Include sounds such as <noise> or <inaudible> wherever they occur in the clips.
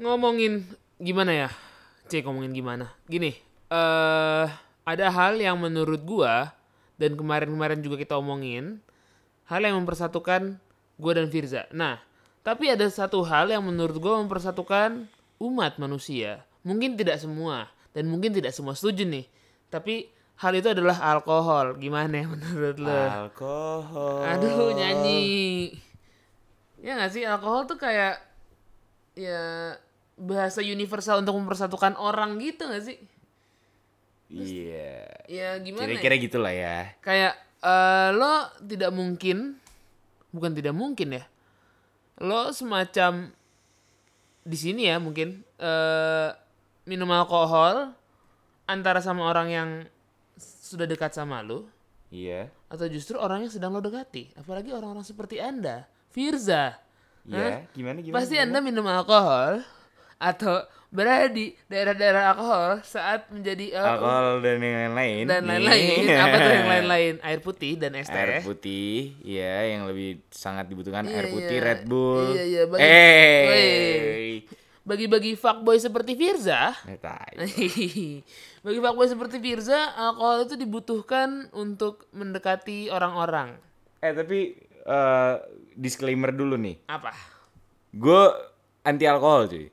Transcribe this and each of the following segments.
ngomongin gimana ya? Cek ngomongin gimana? Gini, eh ada hal yang menurut gua dan kemarin-kemarin juga kita omongin hal yang mempersatukan gua dan Firza. Nah, tapi ada satu hal yang menurut gua mempersatukan umat manusia. Mungkin tidak semua dan mungkin tidak semua setuju nih. Tapi hal itu adalah alkohol. Gimana ya menurut lo? Alkohol. Aduh nyanyi. Ya gak sih alkohol tuh kayak ya bahasa universal untuk mempersatukan orang gitu gak sih? Iya. Ya gimana? ya? Kira-kira gitulah ya. Kayak eh, lo tidak mungkin, bukan tidak mungkin ya. Lo semacam di sini ya mungkin eh minum alkohol antara sama orang yang sudah dekat sama lo Iya. atau justru orang yang sedang lo dekati. Apalagi orang-orang seperti anda, Firza. Iya. Gimana gimana? Pasti gimana? Anda minum alkohol atau berada di daerah-daerah alkohol saat menjadi eh, alkohol dan yang lain-lain. dan lain-lain. Apa tuh yang lain-lain? Air putih dan es teh. Air putih, ya yang lebih sangat dibutuhkan Iya, air putih iya. Red Bull. Iya, iya, bagi-. Weh. Bagi-bagi fuckboy seperti Firza, <laughs> bagi fuckboy seperti Firza, alkohol itu dibutuhkan untuk mendekati orang-orang. Eh tapi eh, disclaimer dulu nih. Apa? Gue anti alkohol cuy.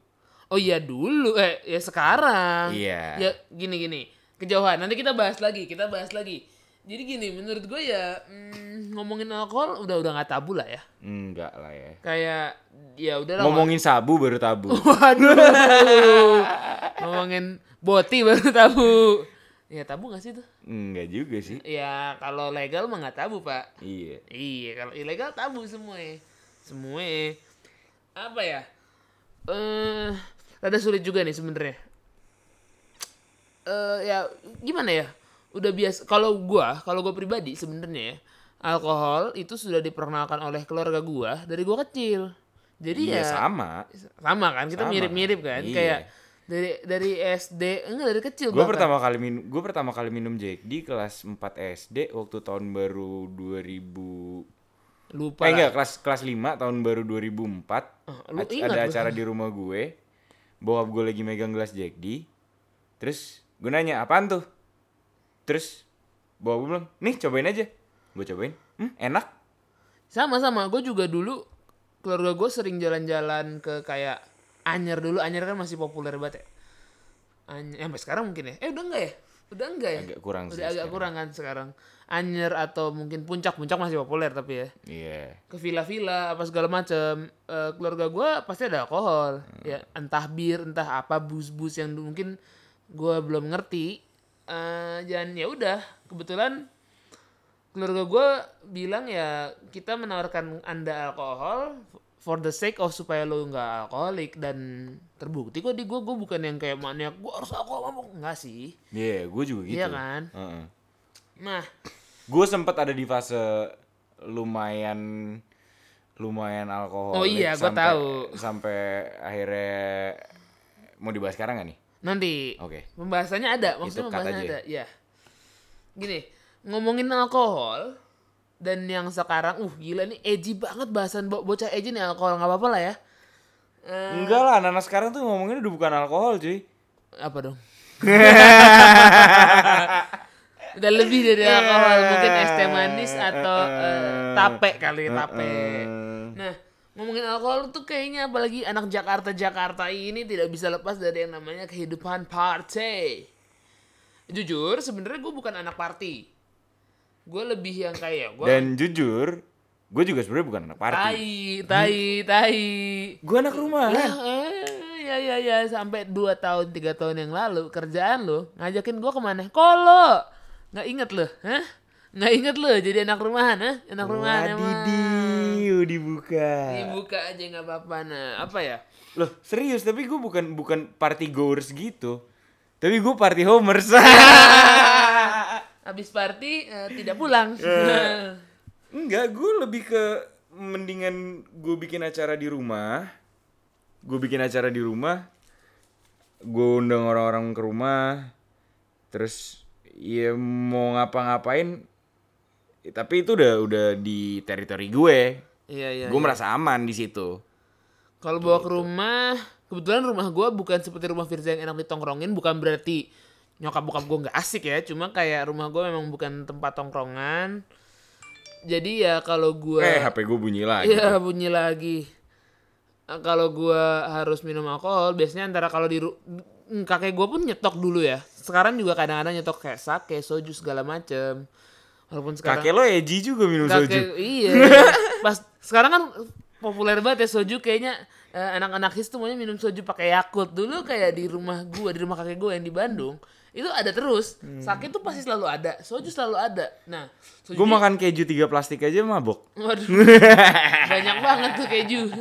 Oh iya dulu, eh ya sekarang. Iya. Ya gini gini, kejauhan. Nanti kita bahas lagi, kita bahas lagi. Jadi gini, menurut gue ya mm, ngomongin alkohol udah udah nggak tabu lah ya. Enggak lah ya. Kayak ya udah lah. Ngomongin sabu baru tabu. <laughs> Waduh. ngomongin boti baru tabu. Ya tabu gak sih tuh? Enggak juga sih. Ya kalau legal mah nggak tabu pak. Iya. Iya kalau ilegal tabu semua. Semua. Apa ya? Eh, rada sulit juga nih sebenarnya. Eh ya gimana ya? Udah biasa. Kalau gua, kalau gua pribadi sebenarnya ya, alkohol itu sudah diperkenalkan oleh keluarga gua dari gua kecil. Jadi Iya ya sama. sama kan kita mirip-mirip kan Iya. kayak dari dari SD enggak dari kecil Gue pertama kali minum gue pertama kali minum Jack di kelas 4 SD waktu tahun baru 2000 lupa Eh enggak kelas kelas 5 tahun baru 2004. Oh, lu ingat ada acara di rumah gue. Bokap gue lagi megang gelas Jack D. Terus gue nanya, "Apaan tuh?" Terus bokap gue bilang, "Nih, cobain aja." Gue cobain. Hmm, enak. sama-sama gue juga dulu keluarga gue sering jalan-jalan ke kayak Anyer dulu Anyer kan masih populer banget ya Anyer, eh, sampai sekarang mungkin ya eh udah enggak ya udah enggak ya? Agak kurang sih udah agak sekarang. kurang kan sekarang. Anyer atau mungkin puncak puncak masih populer tapi ya. Iya. ke villa-villa apa segala macam Eh, keluarga gue pasti ada alkohol. Ya entah bir entah apa bus-bus yang mungkin gue belum ngerti. Eh dan ya udah kebetulan keluarga gue bilang ya kita menawarkan anda alkohol for the sake of supaya lo nggak alkoholik dan terbukti kok di gue gue bukan yang kayak maniak gue harus alkohol mabuk enggak sih Iya, gue juga gitu. Iya kan? Heeh. nah Gue sempet ada di fase lumayan lumayan alkohol. Oh iya, gua tahu. Sampai akhirnya mau dibahas sekarang gak nih? Nanti. Oke. Pembahasannya ada, maksudnya Itu pembahasannya aja ada. Ya. Gini, ngomongin alkohol dan yang sekarang, uh gila nih edgy banget bahasan bo- bocah edgy nih alkohol nggak apa-apa lah ya. Eh, Enggak lah, anak sekarang tuh ngomongin udah bukan alkohol cuy. apa dong? <laughs> Udah lebih dari alkohol, mungkin es teh manis atau eh, tape kali, tape. Nah, ngomongin alkohol tuh kayaknya apalagi anak Jakarta-Jakarta ini tidak bisa lepas dari yang namanya kehidupan party. Jujur, sebenarnya gue bukan anak party. Gue lebih yang kayak gue Dan jujur, gue juga sebenarnya bukan anak party. tai, tai, tai. Gue anak rumahan. Lah, eh, ya ya ya sampai 2 tahun 3 tahun yang lalu kerjaan lo ngajakin gue ke mana? Kolo. Nggak inget lo, hah? Nggak inget lo jadi anak rumahan, hah? Anak rumahan emang. Wadidiu, dibuka. Dibuka aja nggak apa-apa. Nah, apa ya? Loh, serius, tapi gue bukan bukan party goers gitu. Tapi gue party homers. <laughs> Habis party eh, tidak pulang. <laughs> <laughs> Enggak, gue lebih ke mendingan gue bikin acara di rumah. Gue bikin acara di rumah. Gue undang orang-orang ke rumah. Terus ya mau ngapa-ngapain. ya, tapi itu udah udah di teritori gue. Iya iya. gue iya. merasa aman di situ. Kalau bawa ke rumah kebetulan rumah gue bukan seperti rumah Firza yang enak ditongkrongin bukan berarti nyokap bokap gue nggak asik ya cuma kayak rumah gue memang bukan tempat tongkrongan jadi ya kalau gue Eh, HP gue bunyi lagi. Iya bunyi lagi. Eh, Kalau gua harus minum alkohol, biasanya antara kalau di mm, kakek gua pun nyetok dulu ya. Sekarang juga kadang-kadang nyetok kayak sake, soju segala macem. Walaupun sekarang Kakek lo edgy juga minum soju. kakek iya. <laughs> Pas sekarang kan populer banget ya soju kayaknya eh, anak-anak his tuh maunya minum soju pakai Yakult. Dulu kayak di rumah gua, di rumah kakek gua yang di Bandung, itu ada terus. Sake tuh pasti selalu ada, soju selalu ada. Nah, soju Gue makan keju tiga plastik aja mabok. Waduh. <laughs> Banyak banget tuh keju. <laughs>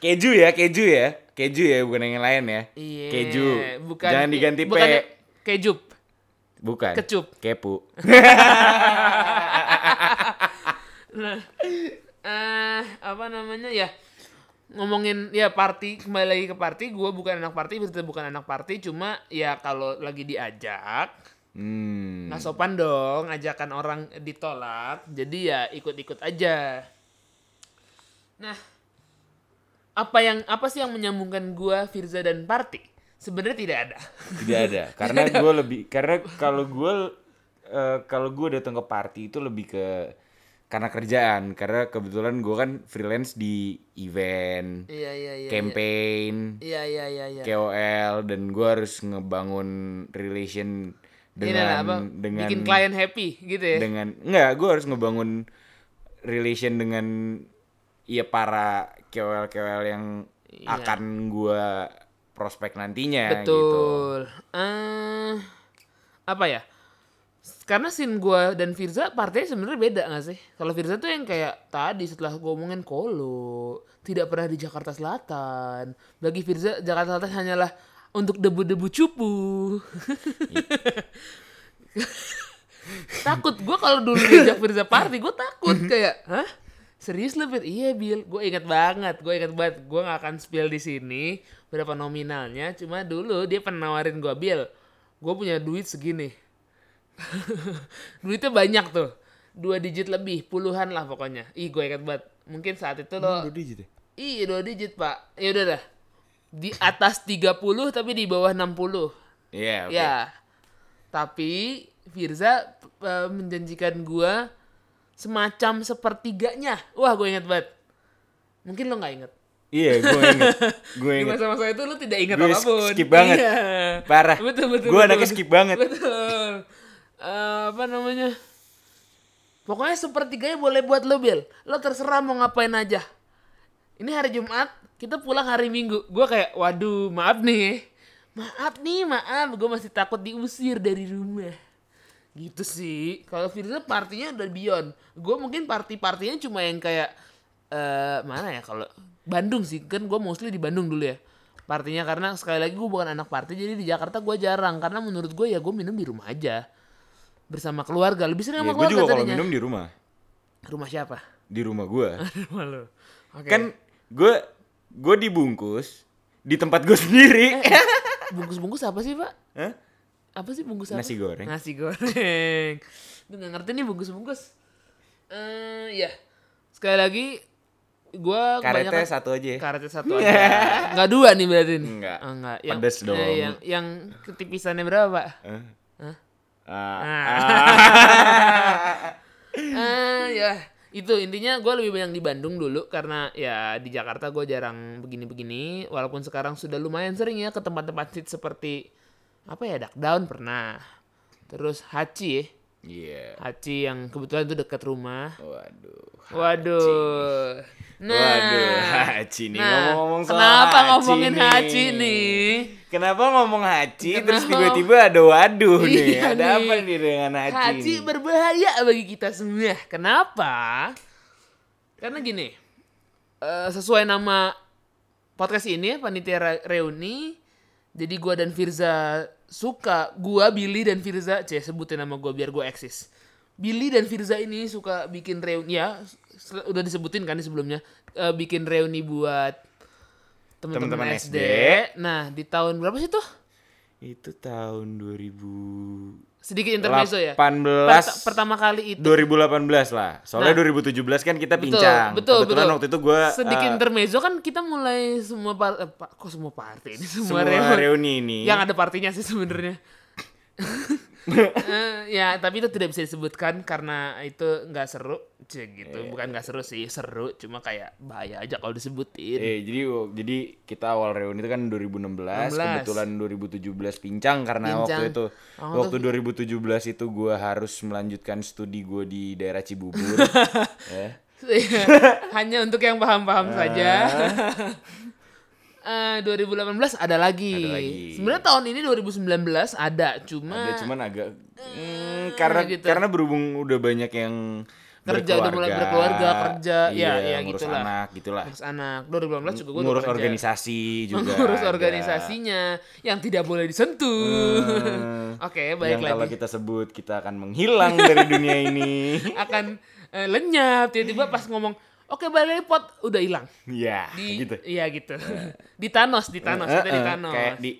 Keju ya, keju ya. Keju ya, bukan yang lain ya. Iya. Keju. Bukan Jangan diganti P. bukan kejup. Bukan. Kecup. Kepu. <laughs> Nah, eh apa namanya ya? Ngomongin ya party kembali lagi ke party, gue bukan anak party, betul bukan anak party, cuma ya kalau lagi diajak Hmm. nggak sopan dong, ajakan orang ditolak, jadi ya ikut-ikut aja. Nah, apa yang apa sih yang menyambungkan gua Firza dan party? Sebenarnya tidak ada. Tidak ada. <laughs> Karena gue lebih karena kalau gue eh, kalau gue datang ke party itu lebih ke karena kerjaan. Karena kebetulan gue kan freelance di event, Iya iya iya. campaign, Iya iya iya iya. KOL dan gue harus ngebangun relation dengan apa, dengan bikin klien happy gitu ya. dengan enggak gue harus ngebangun relation dengan ya para KOL KOL yang Iya. akan gua prospek nantinya gitu. Betul. Eh apa ya? Karena scene gua dan Firza partainya sebenarnya beda gak sih? Kalau Firza tuh yang kayak tadi setelah gua omongin Kolo, tidak pernah di Jakarta Selatan. Bagi Firza Jakarta Selatan hanyalah untuk debu-debu cupu. <laughs> takut gua kalau dulu diajak Firza party gua takut kayak hah serius lu Fir? iya Bil gue inget banget gue inget banget gue nggak akan spill di sini berapa nominalnya cuma dulu dia pernah nawarin gue Bil gue punya duit segini <laughs> duitnya banyak tuh dua digit lebih puluhan lah pokoknya ih gue inget banget mungkin saat itu lo Dua digit ya? Iya dua digit pak. Ya udah dah. Di atas 30 tapi di bawah 60. Iya, oke. Ya. Tapi Firza eh, menjanjikan gua semacam sepertiganya. Wah gue inget banget. Mungkin lo nggak inget. Iya, gue inget. <laughs> Gue Di inget. masa-masa itu lo tidak inget Gue apa pun. skip banget. Iya. Parah. Betul betul. Gue betul, anaknya betul. skip banget. Betul. Eh, apa namanya? Pokoknya sepertiganya boleh buat lo Bil. Lo terserah mau ngapain aja. Ini hari Jumat, kita pulang hari Minggu. Gue kayak, waduh maaf nih. Maaf nih, maaf. Gue masih takut diusir dari rumah. Gitu sih. Kalau Firza partinya udah beyond. Gue mungkin party-partinya cuma yang kayak, eh mana ya kalau Bandung sih. Kan gue mostly di Bandung dulu ya. Partinya karena sekali lagi gue bukan anak party jadi di Jakarta gue jarang karena menurut gue ya gue minum di rumah aja bersama keluarga lebih sering sama Ya, gue keluarga juga kalau minum di rumah. rumah siapa Di rumah gue. <laughs> rumah lo oke Kan gue gue dibungkus di tempat gue <laughs> sendiri. bungkus bungkus apa sih pak Hah? apa sih bungkus apa Nasi goreng. nasi goreng Gue nggak ngerti nih bungkus bungkus eh ya sekali lagi gue Karetnya satu aja ya. karetnya satu <laughs> aja nggak dua nih berarti nih Enggak. oh, enggak yang, Pedes eh, dong. yang yang ketipisannya berapa pak Hah? Hah? Ah. Ah <laughs> ya. Itu intinya gue lebih banyak di Bandung dulu karena ya di Jakarta gue jarang begini-begini. Walaupun sekarang sudah lumayan sering ya ke tempat-tempat seperti apa ya Duck Down pernah. Terus Hachi ya Iya. Hachi yang kebetulan itu dekat rumah Waduh. waduh nah Waduh, Hachi nih nah, ngomong-ngomong soal kenapa ngomongin nih. Hachi nih Kenapa ngomong terus Kenapa? tiba-tiba ada waduh nih? Iya Ada nih. apa nih dengan Hachi? Haji nih? berbahaya bagi kita semua. Kenapa? Karena gini, eh, sesuai nama podcast ini ya, panitia Re- reuni. Jadi gua dan Firza suka, gua Billy dan Firza, c sebutin nama gua biar gua eksis. Billy dan Firza ini suka bikin reuni ya, udah disebutin kan di sebelumnya, eh, bikin reuni buat teman-teman SD. SD. Nah di tahun berapa sih tuh? Itu tahun 2018 Sedikit intermezzo ya. 18 Pert- pertama kali itu 2018 lah. Soalnya Nah. 2017 kan kita Betul, pincang. betul, Kebetulan betul. waktu itu gua sedikit eh, intermezzo kan kita mulai semua par eh, pa- kok semua party ini semua, semua reuni. reuni ini. yang ada partinya sih sebenarnya <laughs> Eh, ya tapi itu tidak bisa disebutkan karena itu nggak seru Cie, gitu Iya. bukan nggak seru sih seru cuma kayak bahaya aja kalau disebutin Eh, jadi jadi kita awal reuni itu kan 2016, 16. kebetulan 2017 pincang karena Pincang. waktu itu Oh, waktu 2017 itu gua harus melanjutkan studi gua di daerah Cibubur. <laughs> ya. hanya untuk yang paham-paham saja <laughs> Ah. Eh, 2018 ada lagi. Ada lagi. Sebenarnya tahun ini 2019 ada, cuma Ada cuman agak mm, karena gitu. karena berhubung udah banyak yang Kerja, udah mulai berkeluarga, kerja, ya, ya, ngurus gitulah. anak gitulah. ngurus anak. 2018 juga gue ngurus organisasi juga. <laughs> Ngurus ada. organisasinya yang tidak boleh disentuh. Hmm. Oke, yang baik kalau lagi. kita sebut kita akan menghilang dari dunia ini. <laughs> Akan eh, lenyap tiba-tiba pas ngomong Oke balik lagi pot udah hilang. Ya, Di gitu. Iya gitu. <laughs> di Thanos, di Thanos, Eh, kita di eh, Thanos. Kayak di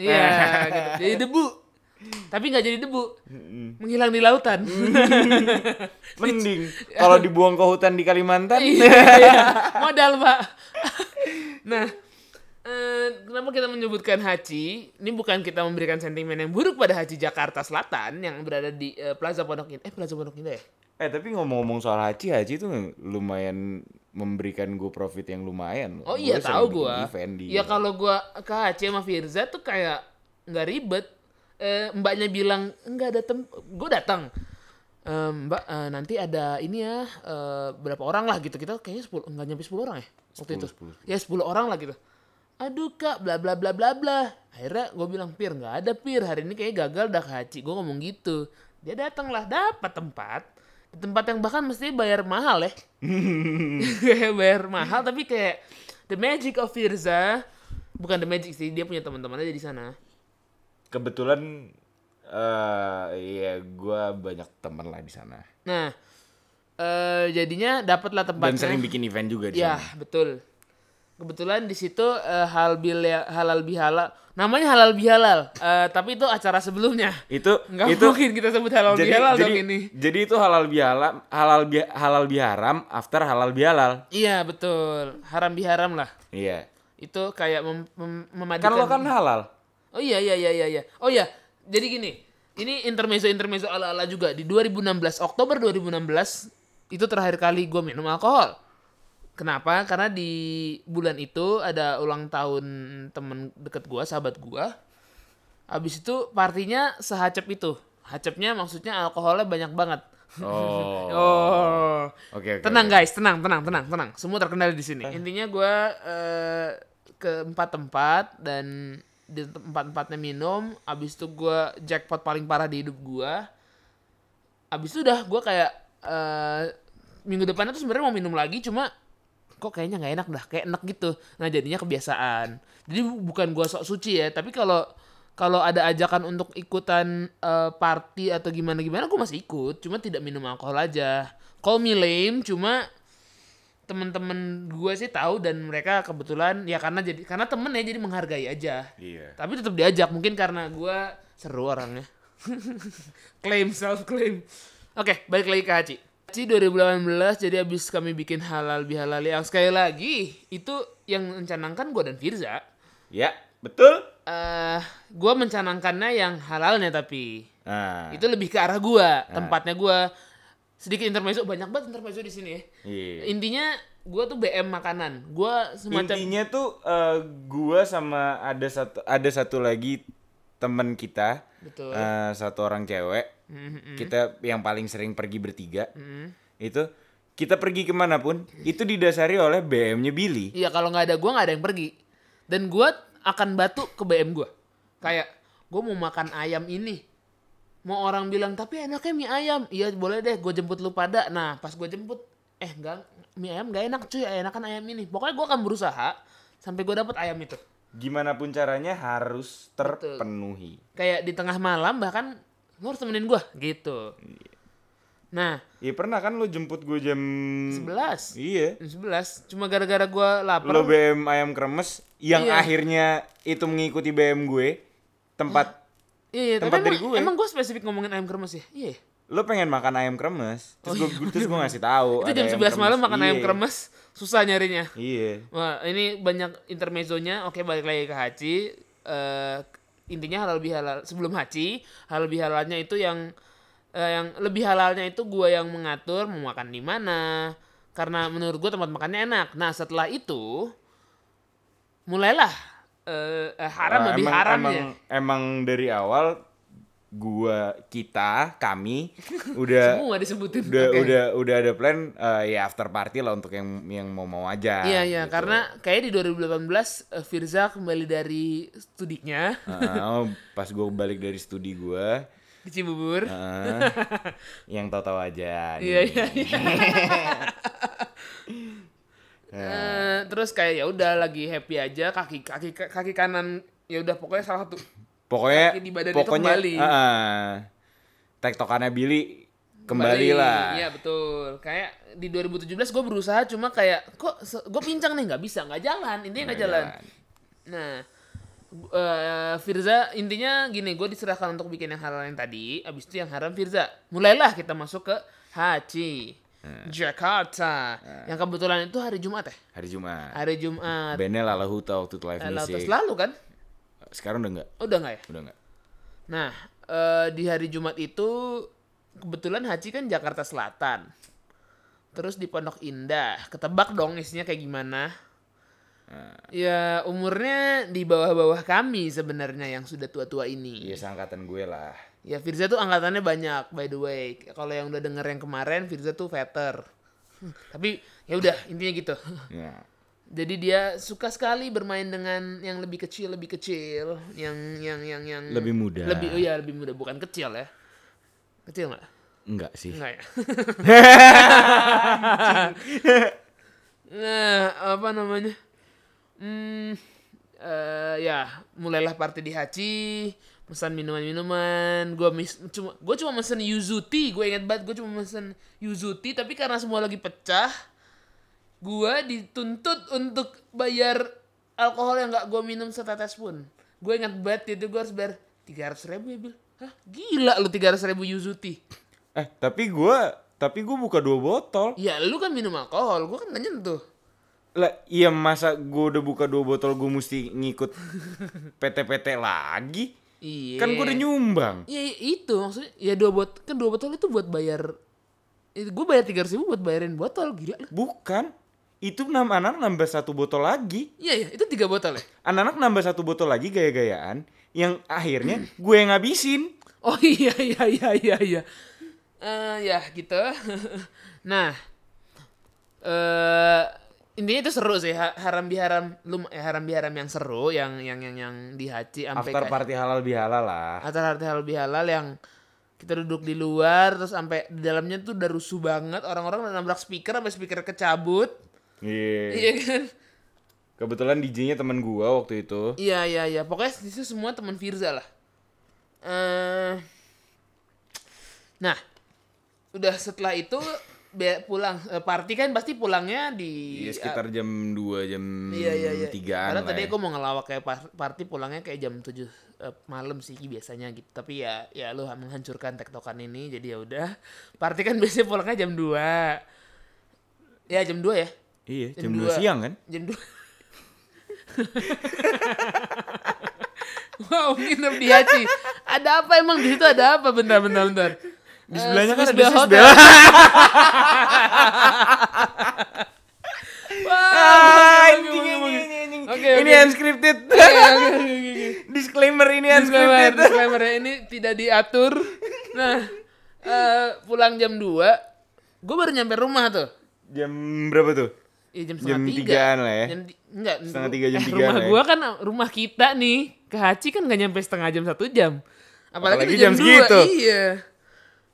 Iya, <laughs> gitu. Jadi debu. Tapi nggak jadi debu. Menghilang di lautan. <laughs> mending kalau dibuang ke hutan di Kalimantan. Iya, modal, Pak. nah, eh, kenapa kita menyebutkan Haji? Ini bukan kita memberikan sentimen yang buruk pada Haji Jakarta Selatan yang berada di eh, Plaza Pondok Indah. Eh, Plaza Pondok Indah ya? Eh tapi ngomong-ngomong soal haji, haji itu lumayan memberikan gue profit yang lumayan. Oh iya, tahu di Ya kalau gua ke Haji sama Firza tuh kayak nggak ribet. Eh, mbaknya bilang enggak ada tem gue datang. Eh, mbak eh, nanti ada ini ya eh, berapa orang lah gitu. Kita kayaknya 10 enggak nyampe 10 orang ya waktu 10, itu 10. ya 10 orang lah gitu. Aduh kak bla bla bla bla bla. Akhirnya gue bilang pir nggak ada pir. Hari ini kayak gagal dah ke haji. Gue ngomong gitu. Dia datang lah dapat tempat tempat yang bahkan mesti bayar mahal ya <laughs> bayar mahal tapi kayak the magic of Firza bukan the magic sih dia punya teman-teman aja di sana kebetulan eh iya gue banyak teman lah di sana. nah eh jadinya dapatlah Dan tempatnya sering bikin event juga di Ya, sana. betul. Kebetulan di situ eh, hal bil halal bihalal. Namanya halal bihalal, eh, tapi itu acara sebelumnya. Itu Nggak itu mungkin kita sebut halal jadi, bihalal jadi, dong ini. jadi itu halal bihalal halal bi, halal biharam after halal bihalal. Iya, betul. Haram biharam lah. Iya. Itu kayak mem mem- Kan memadukan. lo kan halal. Oh iya iya iya iya iya. Oh iya, jadi gini. Ini intermezzo intermezzo ala-ala juga di 2016 Oktober 2016 itu terakhir kali gue minum alkohol. Kenapa? Karena di bulan itu ada ulang tahun temen deket gue, sahabat gue. Abis itu partinya sehacep itu. Hacepnya maksudnya alkoholnya banyak banget. Oh. <laughs> Oh. Oke oke. Tenang oke. guys, tenang, tenang, tenang, tenang. Semua terkendali di sini. Intinya gue eh, ke empat tempat dan di tempat empatnya minum. Abis itu gue jackpot paling parah di hidup gue. Abis itu udah gue kayak eh, minggu depannya tuh sebenarnya mau minum lagi, cuma kok kayaknya nggak enak dah, kayak enak gitu. Nah jadinya kebiasaan. Jadi bu- bukan gue sok suci ya, tapi kalau kalau ada ajakan untuk ikutan eh, party atau gimana gimana, gue masih ikut. Cuma tidak minum alkohol aja. Call me lame, cuma temen-temen gue sih tahu dan mereka kebetulan ya karena jadi karena temen ya jadi menghargai aja. Iya. Tapi tetap diajak mungkin karena gue seru orangnya. <laughs> claim self claim. Oke, balik lagi ke Haji. Haji 2018 jadi abis kami bikin halal bihalal yang sekali lagi itu yang mencanangkan gue dan Firza. Ya, betul. eh gue mencanangkannya yang halalnya tapi Nah. itu lebih ke arah gua tempatnya gua sedikit intermezzo banyak banget intermezzo di sini ya Iya. intinya gua tuh BM makanan gua semacam Intinya tuh eh, gua sama ada satu ada satu lagi temen kita, betul eh, satu orang cewek. Mhm, Kita yang paling sering pergi bertiga. mhm. Itu kita pergi ke mana pun itu didasari oleh BM-nya Billy. iya kalau nggak ada gua nggak ada yang pergi. Dan gua akan batu ke BM gua. Kayak gua mau makan ayam ini. Mau orang bilang tapi enaknya mie ayam. Iya boleh deh gue jemput lu pada. Nah pas gue jemput eh enggak mie ayam gak enak cuy. Enakan ayam ini. Pokoknya gue akan berusaha sampai gue dapet ayam itu. Gimana pun caranya harus terpenuhi. kayak di tengah malam bahkan lu harus temenin gua gitu nah Iya pernah kan lo jemput gue jam 11 Iya. jam 11 cuma gara-gara gua lapar Lo BM ayam kremes yang Iya. akhirnya itu mengikuti BM gue. tempat Iya, iya, Tempat tapi dari emang, gue. emang gue spesifik ngomongin ayam kremes ya? Iya. lo pengen makan ayam kremes. Terus gue terus gue ngasih tahu. Oh, Itu jam 11 malam makan ayam Iya. kremes, susah nyarinya. Iya. Wah, ini banyak intermezzonya. Oke, balik lagi ke Haji. Eh, intinya halal bihalal sebelum Haji, halal bihalalnya itu yang eh, yang lebih halalnya itu gua yang mengatur mau makan di mana. Karena menurut gua tempat makannya enak. Nah, setelah itu mulailah eh, eh, haram Ah, lebih emang, haramnya. Emang, emang dari awal gua kita kami <laughs> udah Semua disebutin. udah Oke. udah udah ada plan eh, ya after party lah untuk yang yang mau mau aja. Iya iya gitu. karena kayak di 2018 eh, Firza kembali dari studinya oh, pas gue balik dari studi gue, di Cibubur. <laughs> yang tahu-tahu aja. nih. Iya iya iya. <laughs> Eh, terus kayak ya udah lagi happy aja kaki kaki kaki kanan ya udah pokoknya salah satu Pokoknya, Kaki di badan itu pokoknya, kembali. ah. tektokannya Billy kembali, lah. Iya betul. Kayak di 2017 gue berusaha cuma kayak kok gue pincang nih nggak bisa nggak jalan intinya nggak jalan. jalan. Nah eh, Firza intinya gini gue diserahkan untuk bikin yang halal yang tadi abis itu yang haram Firza mulailah kita masuk ke Haji Hmm. Jakarta yang kebetulan itu hari Jumat ya Hari Jumat. hari Jumat Bandnya Lala Huta waktu itu live Eh, music. Lautas lalu kan Sekarang udah enggak? Oh, udah nggak ya Udah enggak. Nah, eh, di hari Jumat itu kebetulan Haji kan Jakarta Selatan. Terus di Pondok Indah. Ketebak dong isinya kayak gimana? Ya, umurnya di bawah-bawah kami sebenarnya yang sudah tua-tua ini. Iya seangkatan gue lah. Ya, Firza tuh angkatannya banyak by the way. Kalau yang udah denger yang kemarin, Firza tuh veter. Tapi ya udah, intinya gitu. Ya. Jadi dia suka sekali bermain dengan yang lebih kecil, lebih kecil, yang yang yang yang Lebih muda. Lebih oh iya, lebih muda, bukan kecil ya. Kecil nggak? Enggak sih. Enggak ya. <laughs> nah, apa namanya? Hmm, eh, ya, mulailah party di Haji, pesan minuman-minuman. Gua mis cuma gua cuma mesen yuzu tea, gue ingat banget gua cuma mesen yuzu tea, tapi karena semua lagi pecah, gua dituntut untuk bayar alkohol yang nggak gua minum setetes pun. Gue ingat banget itu gua harus bayar tiga ratus ribu ya bil. Hah gila lu tiga ratus ribu yuzu tea. Eh tapi gue tapi gue buka dua botol. Ya lu kan minum alkohol, gua kan gak nyentuh. Lah iya masa gue udah buka dua botol gue mesti ngikut PT-PT lagi? Iya. Kan gue udah nyumbang. Iya iya, itu maksudnya ya dua bot kan dua botol itu buat bayar gue bayar tiga ribu buat bayarin botol gila. Bukan. Itu nam anak nambah satu botol lagi. Iya iya itu tiga botol ya. Anak-anak nambah satu botol lagi gaya-gayaan yang akhirnya gue yang ngabisin. Oh <laughs> iya iya iya iya iya. Eh ya gitu. <laughs> nah eh intinya itu seru sih Ha- haram biharam lu eh, haram biharam yang seru yang yang yang yang di haji sampai After party halal bihalal lah. acara harta halal bihalal yang kita duduk di luar terus sampai di dalamnya tuh udah rusuh banget orang-orang udah nabrak speaker sampai speaker kecabut Iya. iya kan Kebetulan DJ-nya teman gua waktu itu. iya iya iya pokoknya di situ semua teman Firza lah eh nah udah setelah itu be- pulang eh, party kan pasti pulangnya di Iya sekitar jam 2 jam Iya iya iya. 3-an Karena lah tadi ya. aku mau ngelawak kayak par- party pulangnya kayak jam 7 eh, malam sih biasanya gitu. Tapi ya ya lu menghancurkan tektokan ini jadi ya udah. Party kan <laughs> biasanya pulangnya jam 2. Ya jam 2 ya. Iya, Jam jam 2 dua. siang kan? Jam 2. wow, nginep di Haji. Ada apa emang di situ ada apa? Bentar, bentar, bentar. Di sebelahnya kan Swiss ada Hotel. Wah, Ah, anjing, anjing, oke. anjing. Oke, Ini oke. unscripted. Oke. Disclaimer ini disclaimer, unscripted. disclaimer ya ini tidak diatur. Nah, eh, pulang jam 2, gue baru nyampe rumah tuh. Jam berapa tuh? Ya, jam Jam setengah tiga. tigaan lah ya. Jam enggak, Setengah tiga, jam eh, tigaan Rumah ya. gua kan rumah kita nih ke Haji kan nggak nyampe setengah jam satu jam. Apalagi, Apalagi jam jam, segitu. 2, iya.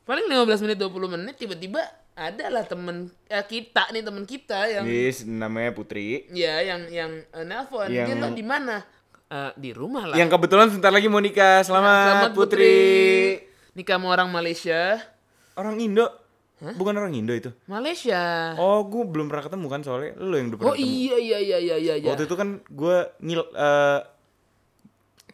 Paling 15 menit 20 menit tiba-tiba ada lah temen eh, kita nih temen kita yang Yes, namanya Putri. ya yang yang eh, nelpon Yang- dia lo di mana Eh, di rumah lah Yang kebetulan sebentar lagi mau nikah. Selamat, Putri. nikah sama orang Malaysia Orang Indo. Bukan orang Indo itu. Malaysia Oh, gue belum pernah ketemu kan soalnya. Lu yang udah pernah Oh ketemu. iya iya iya iya iya iya. Waktu itu kan gue ngil eh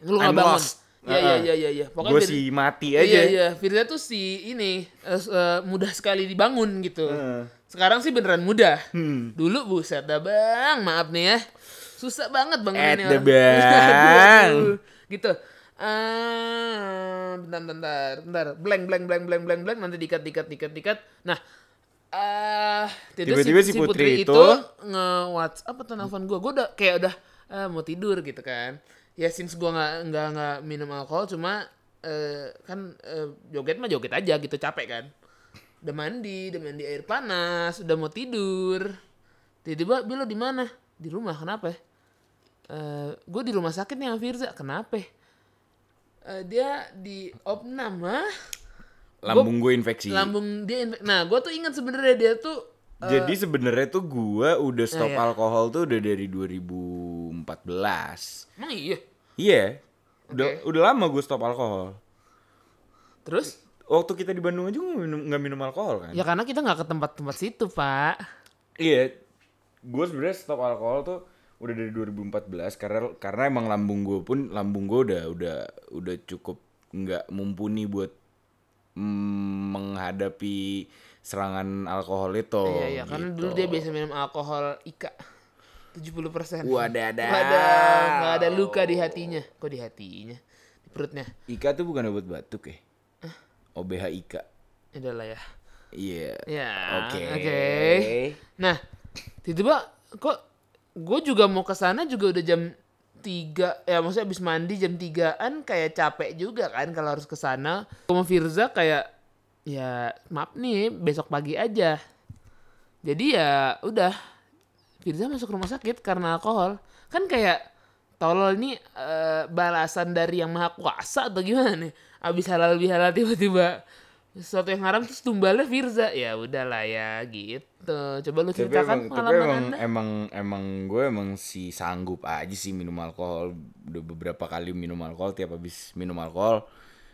Lu nggak bangun. lost. Iya iya iya iya iya. Gue Fir- si mati Iya aja. iya, Firza tuh si ini eh, mudah sekali dibangun gitu. Heeh. Sekarang sih beneran mudah. Hmm. Dulu buset dah bang, maaf nih ya. Susah banget bangun ini dah, orang. <laughs> Bang. Gitu. Ah, bentar, bentar, bentar. Blank, blank, blank, blank, blank, blank. Nanti dikat, dikat, dikat, dikat. Nah, ah, Tiba-tiba si Putri itu- nge WhatsApp atau nelfon gue, gue udah kayak udah ah, mau tidur gitu kan. Ya since gue nggak nggak nggak minum alkohol, cuma eh, kan eh, joget mah joget aja gitu capek kan. Udah mandi, udah mandi air panas, udah mau tidur. Tiba-tiba Bilo di mana? Di rumah, kenapa? gue di rumah sakit nih sama Firza, kenapa? Eh, dia di opnam, ah? Lambung gue infeksi. Lambung dia, infe- nah gue tuh ingat sebenarnya dia tuh Jadi sebenarnya tuh gue udah stop iya. alkohol tuh udah dari 2014. Emang iya? Iya. Udah udah lama gue stop alkohol. Terus? Waktu kita di Bandung aja gue minum nggak minum alkohol kan? Ya karena kita nggak ke tempat-tempat situ, Pak. Iya. Gue sebenarnya stop alkohol tuh udah dari 2014 karena karena emang lambung gue pun lambung gue udah udah udah cukup nggak mumpuni buat mm, menghadapi serangan alkohol itu. Iya, iya. Karena gitu. dulu dia biasa minum alkohol Ika. 70 persen. Wadah, nggak ada luka di hatinya. Kok di hatinya? Di perutnya. Ika tuh bukan obat batuk ya? OBH Ika. Ya udah lah ya. Iya. Ya, Oke. oke. Nah, tiba-tiba kok gue juga mau ke sana juga udah jam 3 ya maksudnya abis mandi jam 3-an kayak capek juga kan kalau harus ke sana. Sama Firza kayak ya maaf nih besok pagi aja. Jadi ya udah Firza masuk rumah sakit karena alkohol. Kan kayak tolol ini eh, balasan dari yang maha kuasa atau gimana nih? Abis halal bihalal tiba-tiba sesuatu yang haram terus tumbalnya Firza. Ya udahlah ya gitu. Coba lu Tapi ceritakan emang, tapi pengalaman emang, Anda. emang, emang gue emang si sanggup aja sih minum alkohol. Udah beberapa kali minum alkohol, tiap habis minum alkohol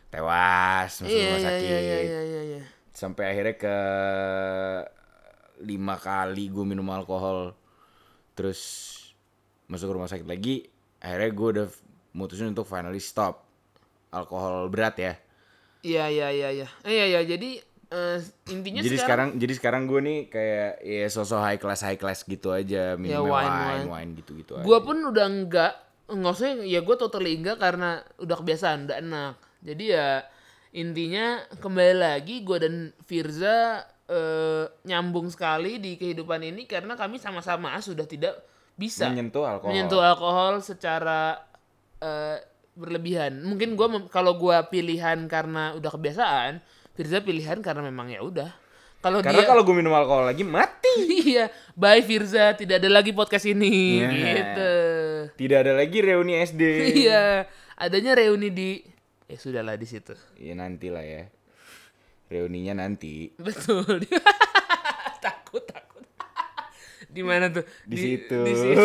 tewas masuk Iya rumah iya sakit. iya iya iya iya. iya. Sampai akhirnya ke lima kali gue minum alkohol, terus masuk rumah sakit lagi. Akhirnya gue udah mutusin untuk finally stop alkohol berat ya. Iya iya iya iya. Eh, Iya iya jadi eh, intinya jadi sekarang, sekarang, jadi sekarang gue nih kayak ya sosok high class high class gitu aja minum Ya, wine, wine, wine. wine, gitu gitu gua pun udah enggak nggak usah ya gue totally enggak karena udah kebiasaan udah enak. Jadi ya intinya kembali lagi gue dan Firza eh, nyambung sekali di kehidupan ini karena kami sama-sama sudah tidak bisa menyentuh alkohol. menyentuh alkohol secara eh, berlebihan. Mungkin gua mem- kalau gua pilihan karena udah kebiasaan, Firza pilihan karena memang ya udah. Kalau Karena kalau gue minum alkohol lagi mati. <laughs> iya, bye Firza, tidak ada lagi podcast ini Iya. gitu. Tidak ada lagi reuni SD. <laughs> iya, adanya reuni di ya sudahlah di situ. Ya nanti lah ya. Reuninya nanti. Betul. <laughs> takut takut. di mana tuh? Di situ. Di situ.